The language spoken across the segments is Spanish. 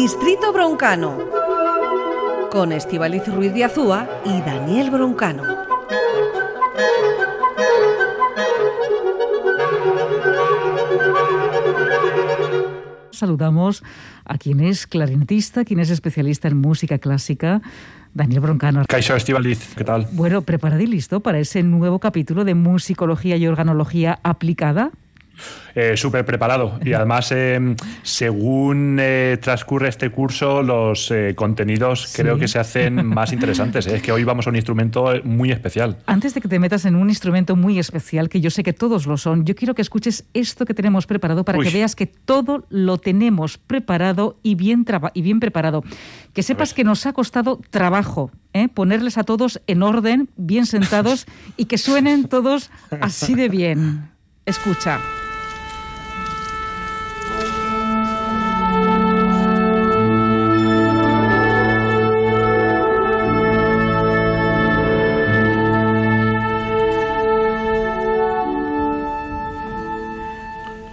Distrito Broncano, con Estivaliz Ruiz de Azúa y Daniel Broncano. Saludamos a quien es clarinetista, quien es especialista en música clásica, Daniel Broncano. Caixo Estivaliz, ¿qué tal? Bueno, preparado y listo para ese nuevo capítulo de musicología y organología aplicada. Eh, súper preparado. Y además, eh, según eh, transcurre este curso, los contenidos creo que se hacen más interesantes. Es que hoy vamos a un instrumento muy especial. Antes de que te metas en un instrumento muy especial, que yo sé que todos lo son, yo quiero que escuches esto que tenemos preparado para que veas que todo lo tenemos preparado y bien, y bien preparado. Que sepas que nos ha costado trabajo ponerles a todos en orden, bien sentados y que suenen todos así de bien. Escucha.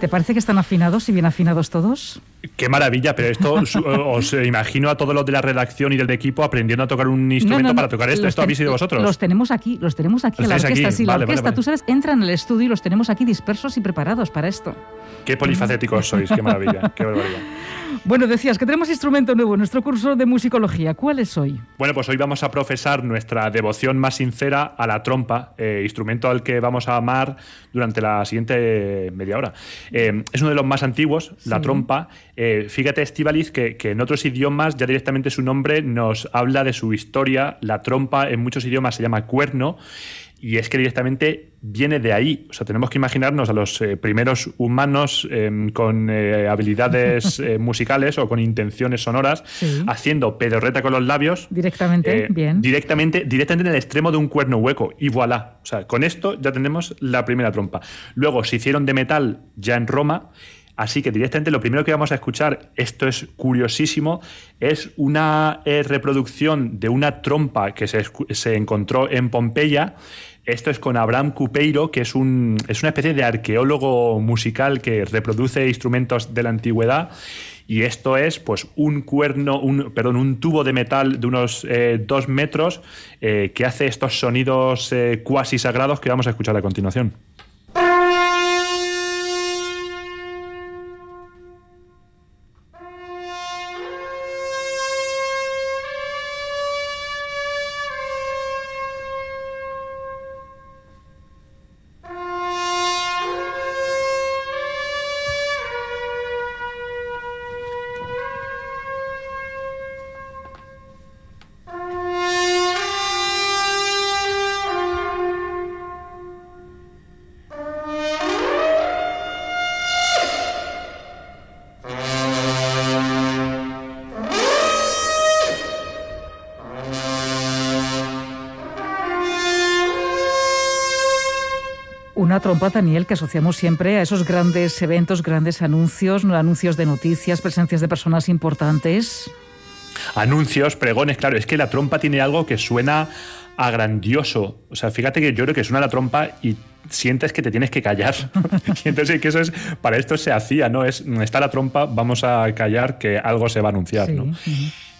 ¿Te parece que están afinados y bien afinados todos? Qué maravilla, pero esto os imagino a todos los de la redacción y del equipo aprendiendo a tocar un instrumento para tocar esto. ¿Esto habéis sido vosotros? Los tenemos aquí, los tenemos aquí, la orquesta, sí, la orquesta. Tú sabes, entran al estudio y los tenemos aquí dispersos y preparados para esto. Qué polifacéticos sois, qué maravilla, qué barbaridad. Bueno, decías que tenemos instrumento nuevo en nuestro curso de musicología. ¿Cuál es hoy? Bueno, pues hoy vamos a profesar nuestra devoción más sincera a la trompa, eh, instrumento al que vamos a amar durante la siguiente media hora. Eh, es uno de los más antiguos, la trompa. Eh, fíjate, Estivaliz, que, que, en otros idiomas ya directamente su nombre nos habla de su historia. La trompa en muchos idiomas se llama cuerno y es que directamente viene de ahí. O sea, tenemos que imaginarnos a los eh, primeros humanos em, con eh, habilidades eh, musicales o con intenciones sonoras haciendo pedorreta con los labios. Directamente, bien. Directamente, directamente en el extremo de un cuerno hueco. Y voilà. O sea, con esto ya tenemos la primera trompa. Luego se hicieron de metal ya en Roma. Así que directamente lo primero que vamos a escuchar, esto es curiosísimo, es una reproducción de una trompa que se, se encontró en Pompeya esto es con Abraham Cupeiro, que es, un, es una especie de arqueólogo musical que reproduce instrumentos de la antigüedad. Y esto es pues un cuerno, un, perdón, un tubo de metal de unos eh, dos metros eh, que hace estos sonidos eh, cuasi sagrados que vamos a escuchar a continuación. Trompa, Daniel, que asociamos siempre a esos grandes eventos, grandes anuncios, anuncios de noticias, presencias de personas importantes. Anuncios, pregones, claro, es que la trompa tiene algo que suena a grandioso. O sea, fíjate que yo creo que suena la trompa y sientes que te tienes que callar. y entonces que eso es, para esto se hacía, ¿no? Es, está la trompa, vamos a callar que algo se va a anunciar, ¿no?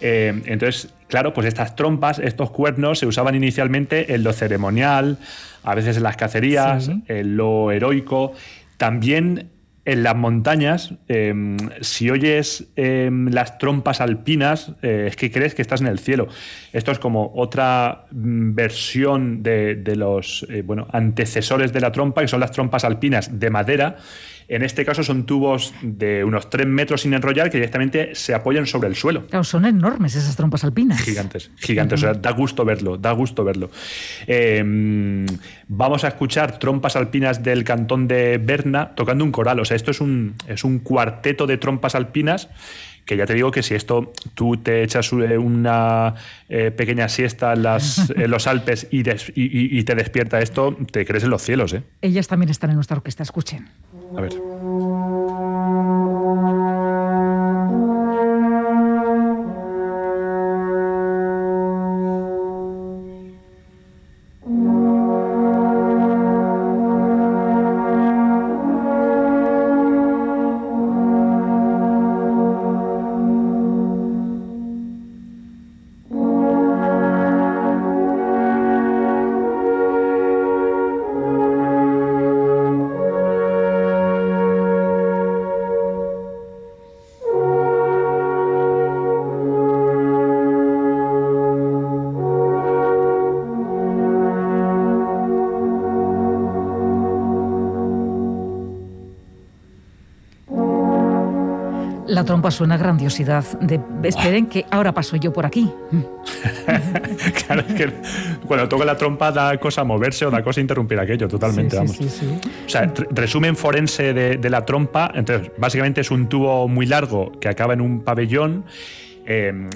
Eh, entonces, claro, pues estas trompas, estos cuernos se usaban inicialmente en lo ceremonial, a veces en las cacerías, en lo heroico. También en las montañas, em, si oyes em, las trompas alpinas, eh, es que crees que estás en el cielo. Esto es como otra mm, versión de, de los eh, bueno, antecesores de la trompa, que son las trompas alpinas de madera en este caso son tubos de unos 3 metros sin enrollar que directamente se apoyan sobre el suelo. Claro, son enormes esas trompas alpinas. Gigantes, gigantes. O sea, da gusto verlo, da gusto verlo. Em, vamos a escuchar trompas alpinas del cantón de Berna tocando un coral. O sea, esto es un, es un cuarteto de trompas alpinas que ya te digo que si esto tú te echas eh, una eh, pequeña siesta en, las, los Alpes y, y, te despierta esto, te crees en los cielos. ¿eh? Ellas también están en nuestra orquesta, escuchen. A ver. Trompa suena grandiosidad. De, esperen que ahora paso yo por aquí. claro, que cuando toca la trompa da cosa moverse o da cosa interrumpir aquello, totalmente, vamos. o sea, resumen forense de, la trompa, entonces, básicamente es un tubo muy largo que acaba en un pabellón. Eh,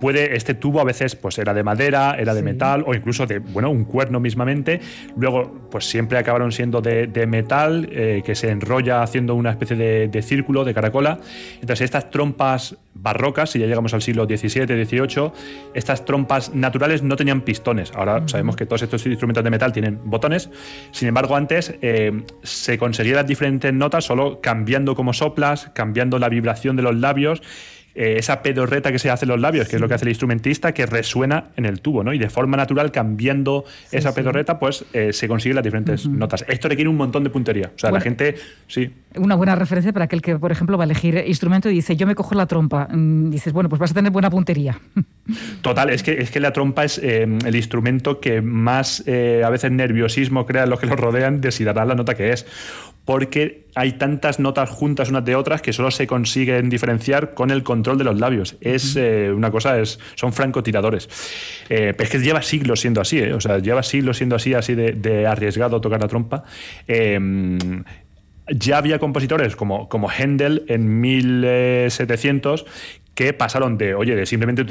puede, este tubo a veces pues era de madera, era de metal o incluso de, bueno, un cuerno mismamente. Luego, pues siempre acabaron siendo de, metal, eh, que se enrolla haciendo una especie de, círculo, de caracola. Entonces, estas trompas barrocas, si ya llegamos al siglo XVII, XVIII, estas trompas naturales no tenían pistones. Ahora sabemos que todos estos instrumentos de metal tienen botones. Sin embargo, antes eh, se conseguían las diferentes notas solo cambiando como soplas, cambiando la vibración de los labios eh, esa pedorreta que se hace en los labios, que es lo que hace el instrumentista, que resuena en el tubo, ¿no? Y de forma natural, cambiando esa pedorreta, pues eh, se consiguen las diferentes notas. Esto requiere un montón de puntería. O sea, la gente, sí. Una buena referencia para aquel que, por ejemplo, va a elegir instrumento y dice, yo me cojo la trompa. Mm, dices, bueno, pues vas a tener buena puntería. Total, es que, es que la trompa es eh, el instrumento que más a veces nerviosismo crea en los que lo rodean de si dará la nota que es porque hay tantas notas juntas unas de otras que solo se consiguen diferenciar con el control de los labios. Es eh, una cosa, es, son francotiradores. Eh, es que lleva siglos siendo así, ¿eh? o sea, lleva siglos siendo así, así de, arriesgado tocar la trompa. Em, ya había compositores como, como Händel en 1700 que pasaron de, oye, de simplemente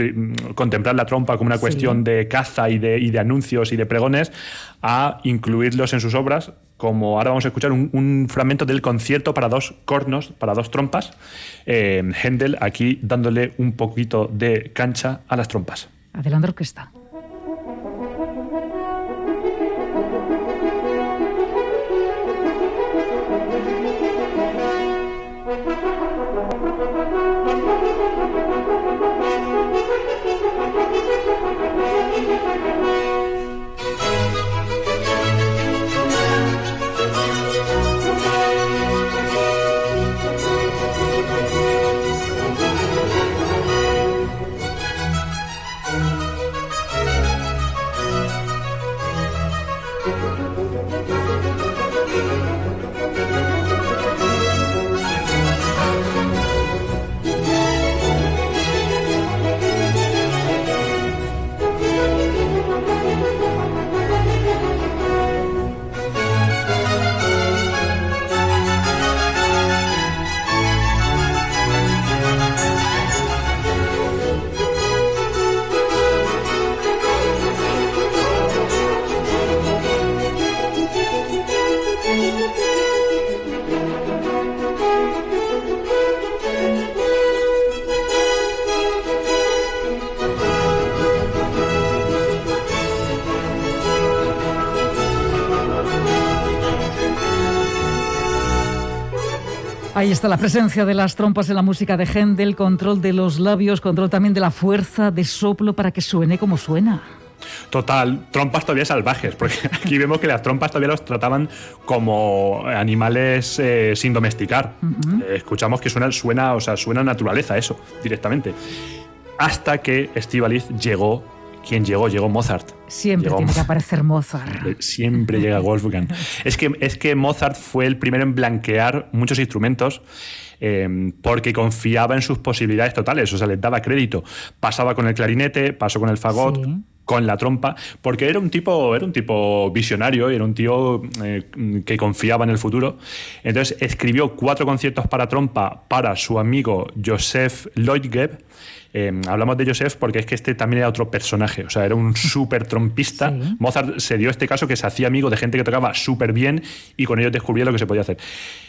contemplar la trompa como una cuestión de caza y de, y de anuncios y de pregones, a incluirlos en sus obras como ahora vamos a escuchar un, fragmento del concierto para dos cornos, para dos trompas. Eh, Händel aquí dándole un poquito de cancha a las trompas. Adelante, orquesta. Ahí está la presencia de las trompas en la música de Händel, control de los labios, control también de la fuerza de soplo para que suene como suena. Total, trompas todavía salvajes, porque aquí vemos que las trompas todavía los trataban como animales eh, sin domesticar. Eh, escuchamos que suena, suena, o sea, suena naturaleza eso, directamente. Hasta que Estivaliz llegó ¿Quién llegó? Llegó Mozart. Siempre tiene que aparecer Mozart. Siempre llega Wolfgang. es, que, es que Mozart fue el primero en blanquear muchos instrumentos. Em, porque confiaba en sus posibilidades totales, o sea, les daba crédito. Pasaba con el clarinete, pasó con el fagot, con la trompa, porque era un tipo, era un tipo visionario, era un tío eh, que confiaba en el futuro. Entonces escribió cuatro conciertos para trompa para su amigo Joseph Lloydgeb Em, hablamos de Joseph porque es que este también era otro personaje, o sea, era un súper trompista. Mozart se dio este caso que se hacía amigo de gente que tocaba súper bien y con ellos descubría lo que se podía hacer.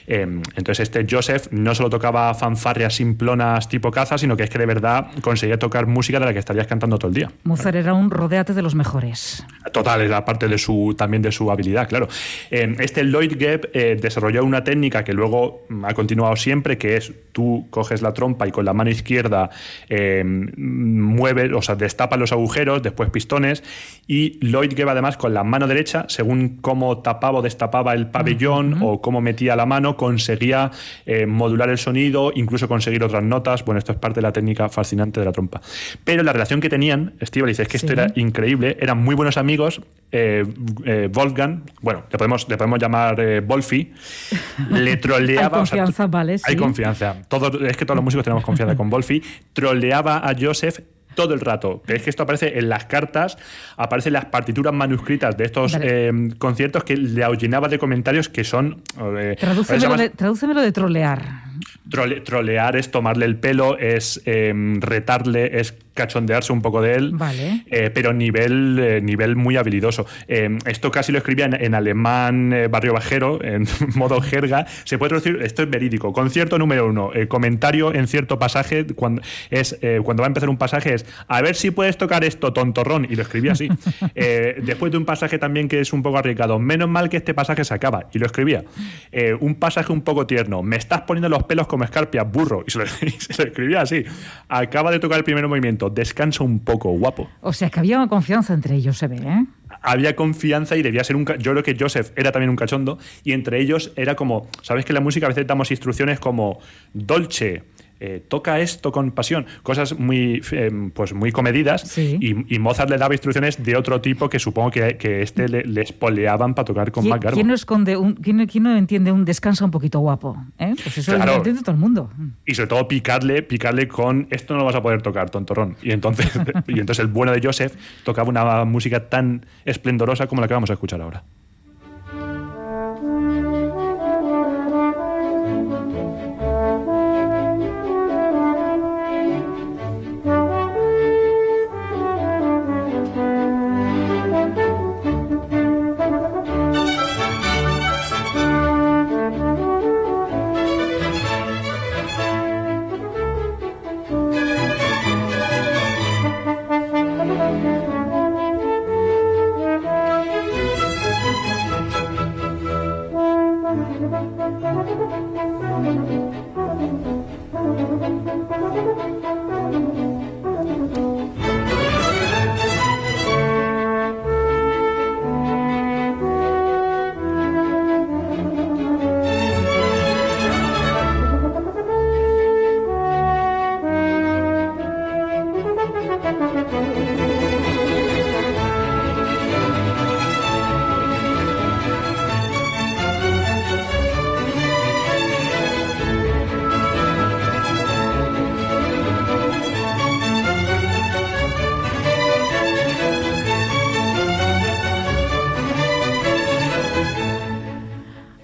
Em, entonces, este Joseph no solo tocaba fanfarrias simplonas tipo caza, sino que es que de verdad conseguía tocar música de la que estarías cantando todo el día. Mozart era un rodeate de los mejores. Total, era parte de su, también de su habilidad, claro. Em, este Lloyd Gebb eh, desarrolló una técnica que luego ha continuado siempre, que es tú coges la trompa y con la mano izquierda eh, mueve, o sea, destapa los agujeros, después pistones, y Lloyd Gebb además con la mano derecha, según cómo tapaba o destapaba el pabellón o cómo metía la mano, conseguía eh, modular el sonido, incluso conseguir otras notas. Bueno, esto es parte de la técnica fascinante de la trompa. Pero la relación que tenían, Steve dice, es que esto era increíble, eran muy buenos amigos eh, eh, Wolfgang, bueno, le podemos, le podemos llamar eh, Wolfi, le troleaba. hay confianza, vale. Hay confianza. Todo, es que todos los músicos tenemos confianza con Wolfi. Troleaba a Joseph todo el rato. Es que esto aparece en las cartas, aparece en las partituras manuscritas de estos conciertos que le llenaba de comentarios que son. tradúcemelo, de, trolear. Trolear es tomarle el pelo, es retarle, es cachondearse un poco de él, vale. Eh, pero nivel, eh, nivel muy habilidoso. Eh, esto casi lo escribía en, alemán barrio bajero, en modo jerga. Se puede traducir, esto es verídico. Concierto número uno, comentario en cierto pasaje, cuando, es, cuando va a empezar un pasaje es, a ver si puedes tocar esto, tontorrón, y lo escribía así. después de un pasaje también que es un poco arriesgado, menos mal que este pasaje se acaba, y lo escribía. un pasaje un poco tierno, me estás poniendo los pelos como escarpia, burro, y se lo escribía así. Acaba de tocar el primer movimiento descansa un poco, guapo. O sea, que había confianza entre ellos, se ve, ¿eh? Había confianza y debía ser un... Yo creo que Joseph era también un cachondo y entre ellos era como... ¿Sabes que en la música a veces damos instrucciones como Dolce, eh, toca esto con pasión, cosas muy, eh, pues muy comedidas. Y, Mozart le daba instrucciones de otro tipo que supongo que, que este le, espoleaban para tocar con más garbo. ¿Quién no, esconde un, quién, no entiende un descanso un poquito guapo? ¿Eh? Pues eso lo entiende todo el mundo. Y sobre todo picarle, picarle con esto no lo vas a poder tocar, tontorrón. Y entonces, y entonces el bueno de Joseph tocaba una música tan esplendorosa como la que vamos a escuchar ahora.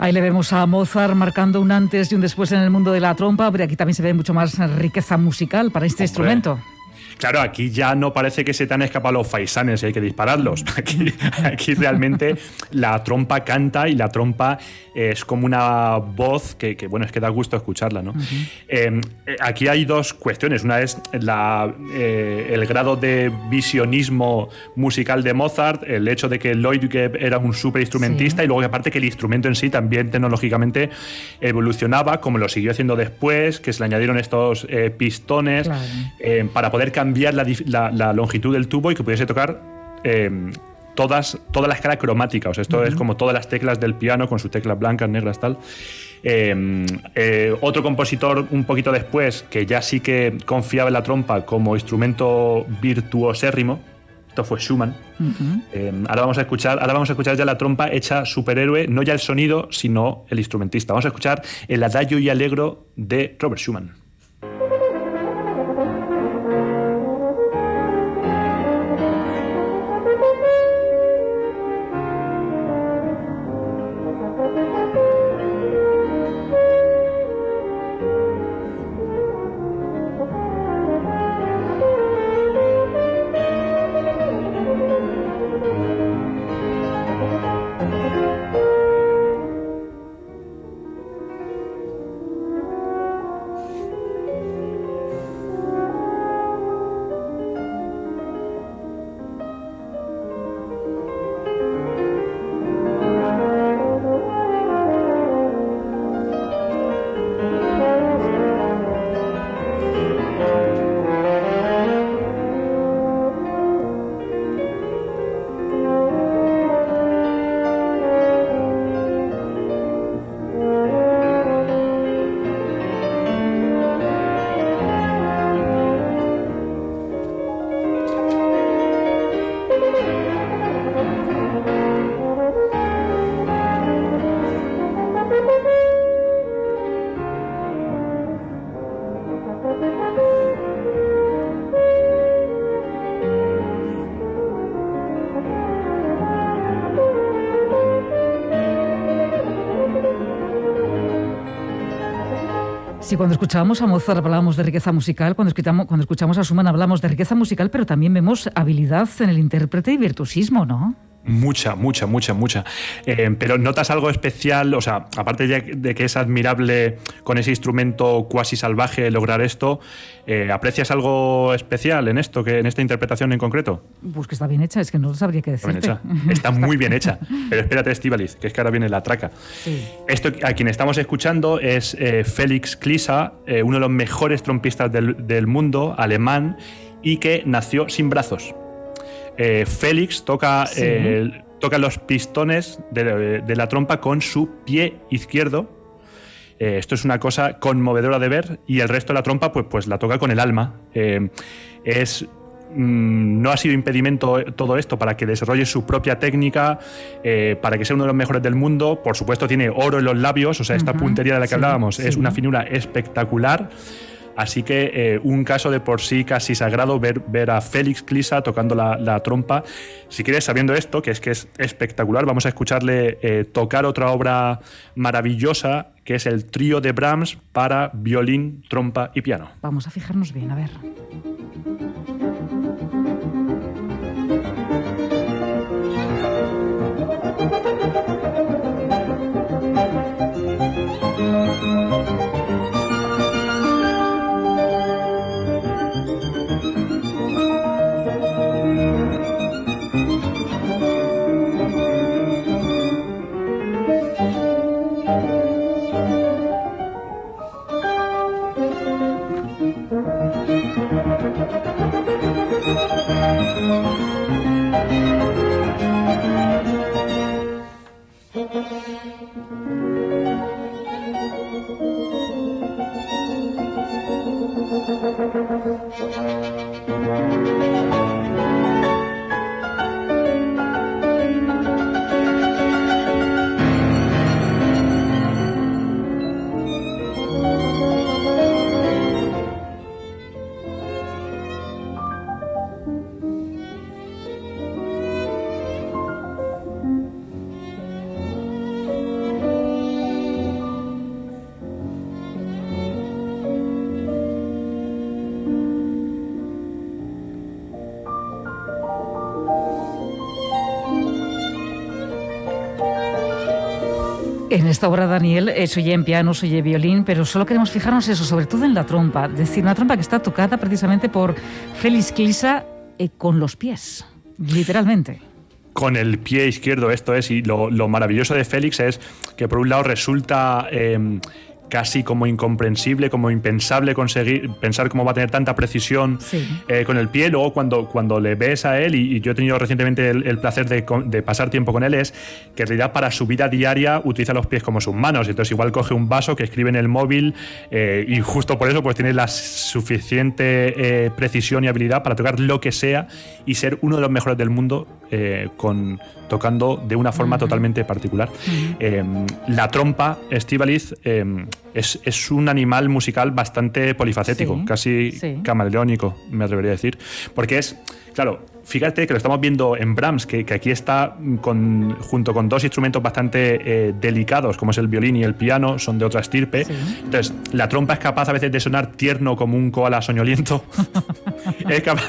Ahí le vemos a Mozart marcando un antes y un después en el mundo de la trompa, pero aquí también se ve mucho más riqueza musical para este instrumento. Claro, aquí ya no parece que se te han escapado los faisanes y hay que dispararlos. Aquí, realmente la trompa canta y la trompa es como una voz que, bueno, es que da gusto escucharla. ¿no? Em, eh, aquí hay dos cuestiones. Una es la, eh, el grado de visionismo musical de Mozart, el hecho de que Lloyd era un super instrumentista y luego aparte que el instrumento en sí también tecnológicamente evolucionaba, como lo siguió haciendo después, que se le añadieron estos eh, pistones para poder cambiar cambiar la, longitud del tubo y que pudiese tocar eh, todas, toda la escala cromática. O sea, esto es como todas las teclas del piano con sus teclas blancas, negras, tal. Eh, eh, otro compositor un poquito después que ya sí que confiaba en la trompa como instrumento virtuosérrimo. Esto fue Schumann. ahora vamos a escuchar, ahora vamos a escuchar ya la trompa hecha superhéroe, no ya el sonido, sino el instrumentista. Vamos a escuchar el adagio y alegro de Robert Schumann. Sí, cuando escuchábamos a Mozart hablábamos de riqueza musical, cuando escuchamos, cuando escuchamos a Schumann hablamos de riqueza musical, pero también vemos habilidad en el intérprete y virtuosismo, ¿no? Mucha, mucha, mucha, mucha. Eh, pero notas algo especial, o sea, aparte de, que es admirable con ese instrumento cuasi salvaje lograr esto, eh, ¿aprecias algo especial en esto, que en esta interpretación en concreto? Pues que está bien hecha, es que no sabría qué decir. Está, muy bien hecha. Pero espérate, Estivaliz, que es que ahora viene la traca. Esto a quien estamos escuchando es eh, Félix Klisa, uno de los mejores trompistas del, del mundo, alemán, y que nació sin brazos. Eh, Félix toca, eh, toca los pistones de, la trompa con su pie izquierdo. Eh, esto es una cosa conmovedora de ver y el resto de la trompa pues, pues la toca con el alma. es, mm, no ha sido impedimento todo esto para que desarrolle su propia técnica, para que sea uno de los mejores del mundo. Por supuesto tiene oro en los labios, o sea, esta puntería de la que hablábamos es una finura espectacular. Así que eh, un caso de por sí casi sagrado ver, ver a Félix Klisa tocando la, trompa. Si quieres, sabiendo esto, que es que es espectacular, vamos a escucharle eh, tocar otra obra maravillosa, que es el trío de Brahms para violín, trompa y piano. Vamos a fijarnos bien, a ver. En esta obra, Daniel, eh, se oye en piano, se violín, pero solo queremos fijarnos eso, sobre todo en la trompa. Es decir, una trompa que está tocada precisamente por Félix Clisa eh, con los pies, literalmente con el pie izquierdo esto es y lo, maravilloso de Félix es que por un lado resulta em, casi como incomprensible, como impensable conseguir pensar cómo va a tener tanta precisión eh, con el pie. Luego cuando, cuando le ves a él, y, yo he tenido recientemente el, placer de, pasar tiempo con él, es que en realidad para su vida diaria utiliza los pies como sus manos. Entonces igual coge un vaso que escribe en el móvil eh, y justo por eso pues tiene la suficiente eh, precisión y habilidad para tocar lo que sea y ser uno de los mejores del mundo con tocando de una forma totalmente particular. la trompa, Estivaliz, es, un animal musical bastante polifacético, casi camaleónico, me atrevería a decir. Porque es, claro, fíjate que lo estamos viendo en Brahms, que, aquí está con, junto con dos instrumentos bastante eh, delicados, como es el violín y el piano, son de otra estirpe. Entonces, la trompa es capaz a veces de sonar tierno como un koala soñoliento. es capaz.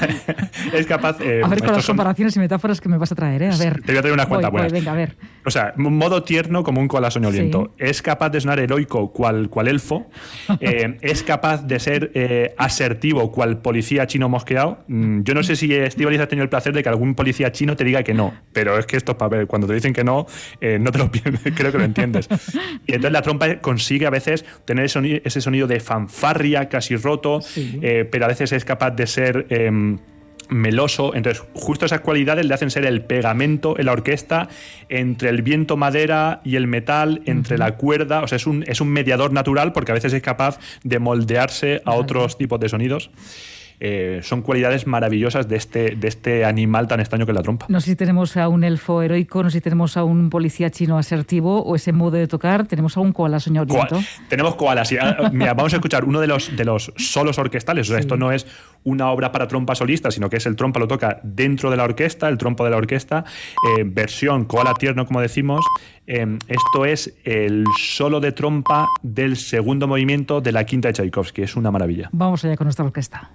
es capaz eh, a ver, con las comparaciones y metáforas que me vas a traer, ¿eh? A ver. Te voy a traer una cuenta buena. venga, a ver. O sea, modo tierno como un koala soñoliento. Es capaz de sonar heroico cual, cual elfo. Eh, es capaz de ser asertivo cual policía chino mosqueado. Mm, yo no sé si Steve ha tenido placer de que algún policía chino te diga que no. Pero es que esto es para ver. Cuando te dicen que no, eh, no te lo creo que lo entiendes. Y entonces la trompa consigue a veces tener ese sonido, de fanfarria casi roto, eh, pero a veces es capaz de ser. Em, meloso. Entonces, justo esas cualidades le hacen ser el pegamento en la orquesta entre el viento madera y el metal, entre la cuerda. O sea, es un, es un mediador natural porque a veces es capaz de moldearse a otros tipos de sonidos. Eh, son cualidades maravillosas de este, de este animal tan extraño que es la trompa. No sé si tenemos a un elfo heroico, no sé si tenemos a un policía chino asertivo o ese modo de tocar, tenemos a un koala soñoliento. tenemos koalas. Ah, mira, vamos a escuchar uno de los, de los solos orquestales. O sea, esto no es una obra para trompa solista, sino que es el trompa lo toca dentro de la orquesta, el trompo de la orquesta, eh, versión koala tierno, como decimos. Eh, esto es el solo de trompa del segundo movimiento de la quinta de Tchaikovsky. Es una maravilla. Vamos allá con nuestra orquesta.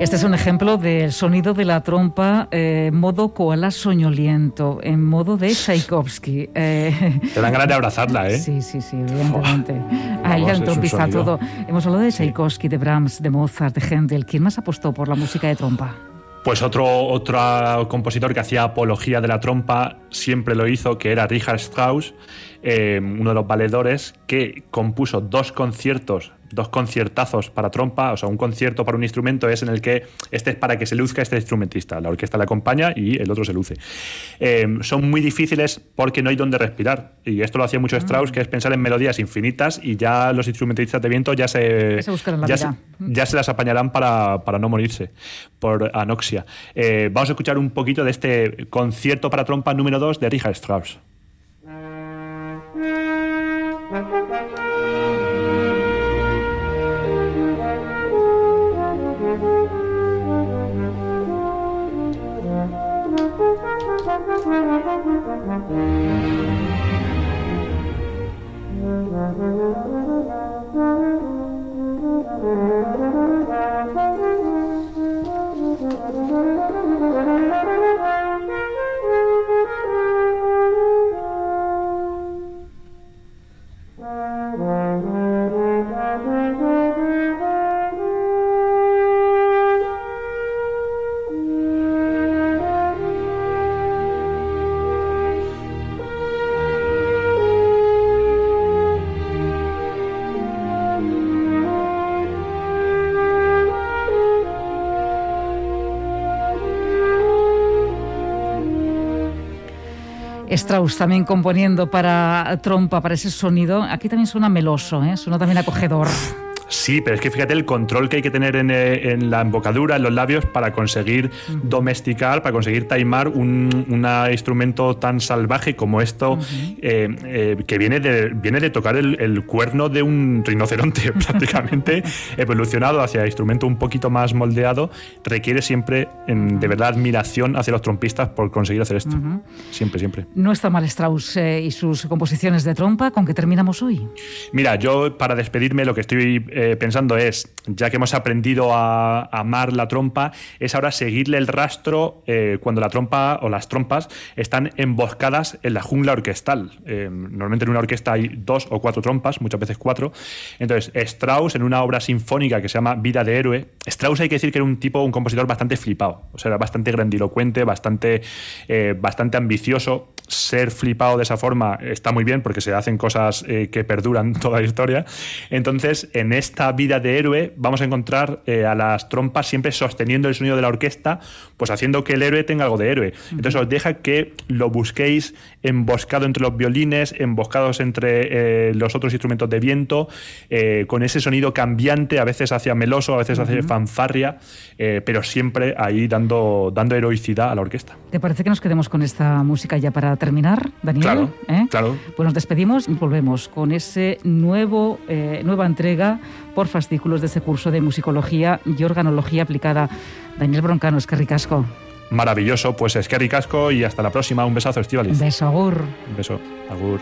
Este es un ejemplo del sonido de la trompa eh, modo koala soñoliento, en modo de Tchaikovsky. Eh, Te dan ganas de abrazarla, ¿eh? Sí, sí, sí, evidentemente. Ahí el trompista todo. Hemos hablado de Tchaikovsky, de Brahms, de Mozart, de Händel. ¿Quién más apostó por la música de trompa? Pues otro, otro compositor que hacía apología de la trompa siempre lo hizo, que era Richard Strauss, eh, uno de los valedores, que compuso dos conciertos dos conciertazos para trompa, o sea, un concierto para un instrumento es en el que este es para que se luzca este instrumentista, la orquesta le acompaña y el otro se luce. Eh, son muy difíciles porque no hay donde respirar y esto lo hacía mucho Strauss, mm. que es pensar en melodías infinitas y ya los instrumentistas de viento ya se, ya, se las apañarán para, no morirse por anoxia. Eh, vamos a escuchar un poquito de este concierto para trompa número 2 de Richard Strauss. Strauss también componiendo para trompa, para ese sonido. Aquí también suena meloso, ¿eh? suena también acogedor. Sí, pero es que fíjate el control que hay que tener en, eh, la embocadura, en los labios, para conseguir domesticar, para conseguir taimar un instrumento tan salvaje como esto, eh, eh, que viene de, viene de tocar el, cuerno de un rinoceronte, prácticamente evolucionado hacia instrumento un poquito más moldeado, requiere siempre de verdad admiración hacia los trompistas por conseguir hacer esto. Siempre, siempre. No está mal Strauss y sus composiciones de trompa, ¿con qué terminamos hoy? Mira, yo para despedirme lo que estoy eh, pensando es, ya que hemos aprendido a, amar la trompa, es ahora seguirle el rastro eh, cuando la trompa o las trompas están emboscadas en la jungla orquestal. Eh, normalmente en una orquesta hay dos o cuatro trompas, muchas veces cuatro. Entonces, Strauss, en una obra sinfónica que se llama Vida de Héroe, Strauss hay que decir que era un tipo, un compositor bastante flipado, o sea, era bastante grandilocuente, bastante, bastante ambicioso ser flipado de esa forma está muy bien porque se hacen cosas eh, que perduran toda la historia. Entonces, en esta vida de héroe vamos a encontrar eh, a las trompas siempre sosteniendo el sonido de la orquesta, pues haciendo que el héroe tenga algo de héroe. Entonces os deja que lo busquéis emboscado entre los violines, emboscados entre eh, los otros instrumentos de viento, con ese sonido cambiante, a veces hacia meloso, a veces hacia fanfarria, pero siempre ahí dando, dando heroicidad a la orquesta. ¿Te parece que nos quedemos con esta música ya para terminar, Daniel? Claro, ¿eh? claro. Pues nos despedimos y volvemos con ese nuevo, eh, nueva entrega por fascículos de ese curso de musicología y organología aplicada. Daniel Broncano, es que ricasco. Maravilloso, pues es que ricasco y hasta la próxima. Un besazo, Estivalis. Un beso, agur. Un beso, agur.